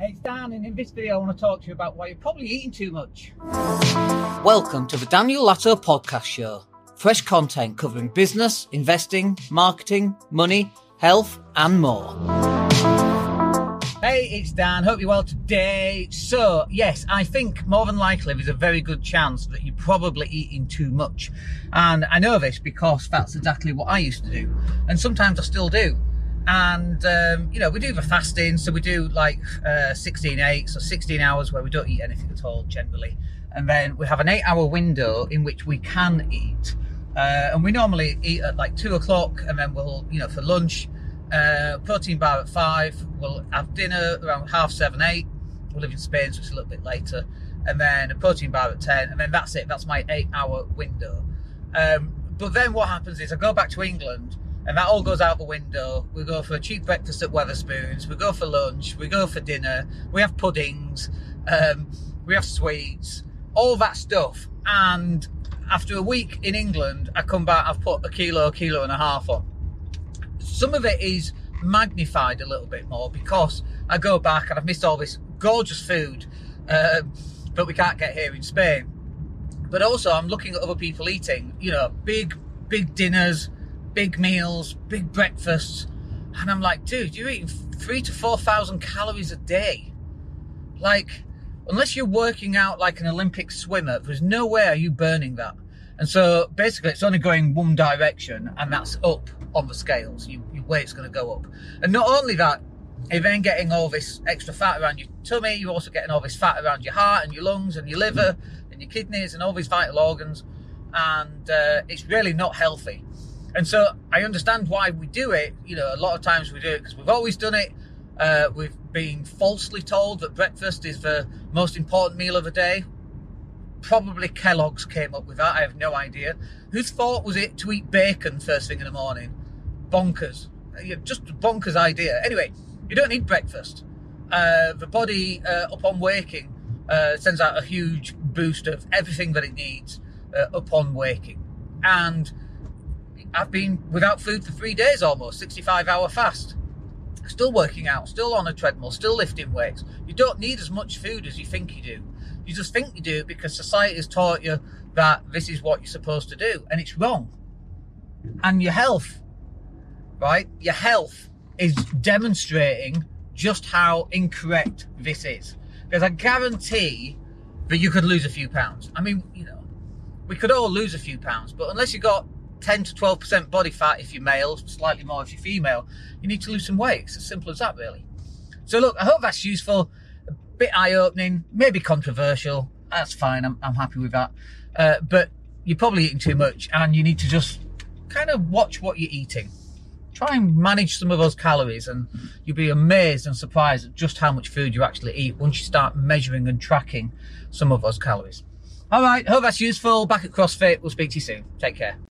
Hey, it's Dan, and in this video, I want to talk to you about why you're probably eating too much. Welcome to the Daniel Latto Podcast Show. Fresh content covering business, investing, marketing, money, health, and more. Hey, it's Dan. Hope you're well today. So, yes, I think more than likely there's a very good chance that you're probably eating too much. And I know this because that's exactly what I used to do. And sometimes I still do. And, um, you know, we do the fasting. So we do like uh, 16 8, so 16 hours where we don't eat anything at all generally. And then we have an eight hour window in which we can eat. Uh, and we normally eat at like two o'clock and then we'll, you know, for lunch, uh, protein bar at five. We'll have dinner around half seven, eight. We live in Spain, so it's a little bit later. And then a protein bar at 10. And then that's it. That's my eight hour window. Um, but then what happens is I go back to England and that all goes out the window. We go for a cheap breakfast at Wetherspoons. We go for lunch. We go for dinner. We have puddings. Um, we have sweets. All that stuff. And after a week in England, I come back. I've put a kilo, a kilo and a half on. Some of it is magnified a little bit more because I go back and I've missed all this gorgeous food um, that we can't get here in Spain. But also, I'm looking at other people eating. You know, big, big dinners big meals, big breakfasts. And I'm like, dude, you're eating three to 4,000 calories a day. Like, unless you're working out like an Olympic swimmer, there's no way are you burning that. And so basically, it's only going one direction, and that's up on the scales. You, your weight's going to go up. And not only that, you're then getting all this extra fat around your tummy. You're also getting all this fat around your heart and your lungs and your liver and your kidneys and all these vital organs. And uh, it's really not healthy. And so I understand why we do it. You know, a lot of times we do it because we've always done it. Uh, we've been falsely told that breakfast is the most important meal of the day. Probably Kellogg's came up with that. I have no idea. Whose thought was it to eat bacon first thing in the morning? Bonkers. Just a bonkers idea. Anyway, you don't need breakfast. Uh, the body, uh, upon waking, uh, sends out a huge boost of everything that it needs uh, upon waking. And I've been without food for three days almost, 65 hour fast. Still working out, still on a treadmill, still lifting weights. You don't need as much food as you think you do. You just think you do because society has taught you that this is what you're supposed to do, and it's wrong. And your health, right? Your health is demonstrating just how incorrect this is. Because I guarantee that you could lose a few pounds. I mean, you know, we could all lose a few pounds, but unless you got 10 to 12% body fat if you're male, slightly more if you're female, you need to lose some weight. It's as simple as that, really. So, look, I hope that's useful, a bit eye opening, maybe controversial. That's fine, I'm, I'm happy with that. Uh, but you're probably eating too much and you need to just kind of watch what you're eating. Try and manage some of those calories, and you'll be amazed and surprised at just how much food you actually eat once you start measuring and tracking some of those calories. All right, hope that's useful. Back at CrossFit. We'll speak to you soon. Take care.